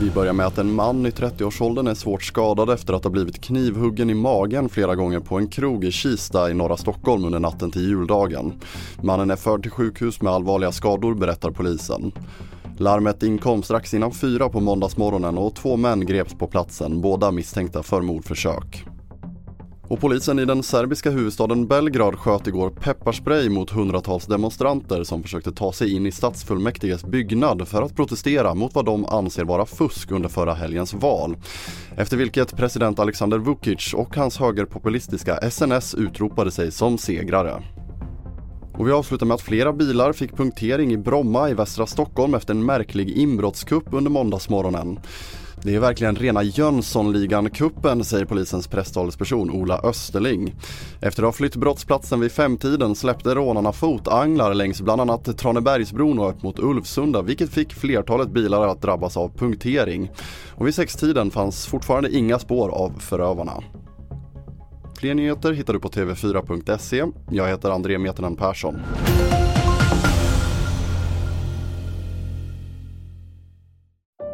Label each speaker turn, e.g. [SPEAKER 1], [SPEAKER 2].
[SPEAKER 1] Vi börjar med att en man i 30-årsåldern är svårt skadad efter att ha blivit knivhuggen i magen flera gånger på en krog i Kista i norra Stockholm under natten till juldagen. Mannen är förd till sjukhus med allvarliga skador berättar polisen. Larmet inkom strax innan fyra på måndagsmorgonen och två män greps på platsen, båda misstänkta för mordförsök. Och polisen i den serbiska huvudstaden Belgrad sköt igår pepparspray mot hundratals demonstranter som försökte ta sig in i stadsfullmäktiges byggnad för att protestera mot vad de anser vara fusk under förra helgens val. Efter vilket president Alexander Vukic och hans högerpopulistiska SNS utropade sig som segrare. Och vi avslutar med att flera bilar fick punktering i Bromma i västra Stockholm efter en märklig inbrottskupp under måndagsmorgonen. Det är verkligen rena Jönssonligan-kuppen, säger polisens presstalesperson Ola Österling. Efter att ha flytt brottsplatsen vid femtiden släppte rånarna fotanglar längs bland annat Tranebergsbron och upp mot Ulvsunda, vilket fick flertalet bilar att drabbas av punktering. Och vid sextiden fanns fortfarande inga spår av förövarna. Fler nyheter hittar du på tv4.se. Jag heter André Metenen Persson.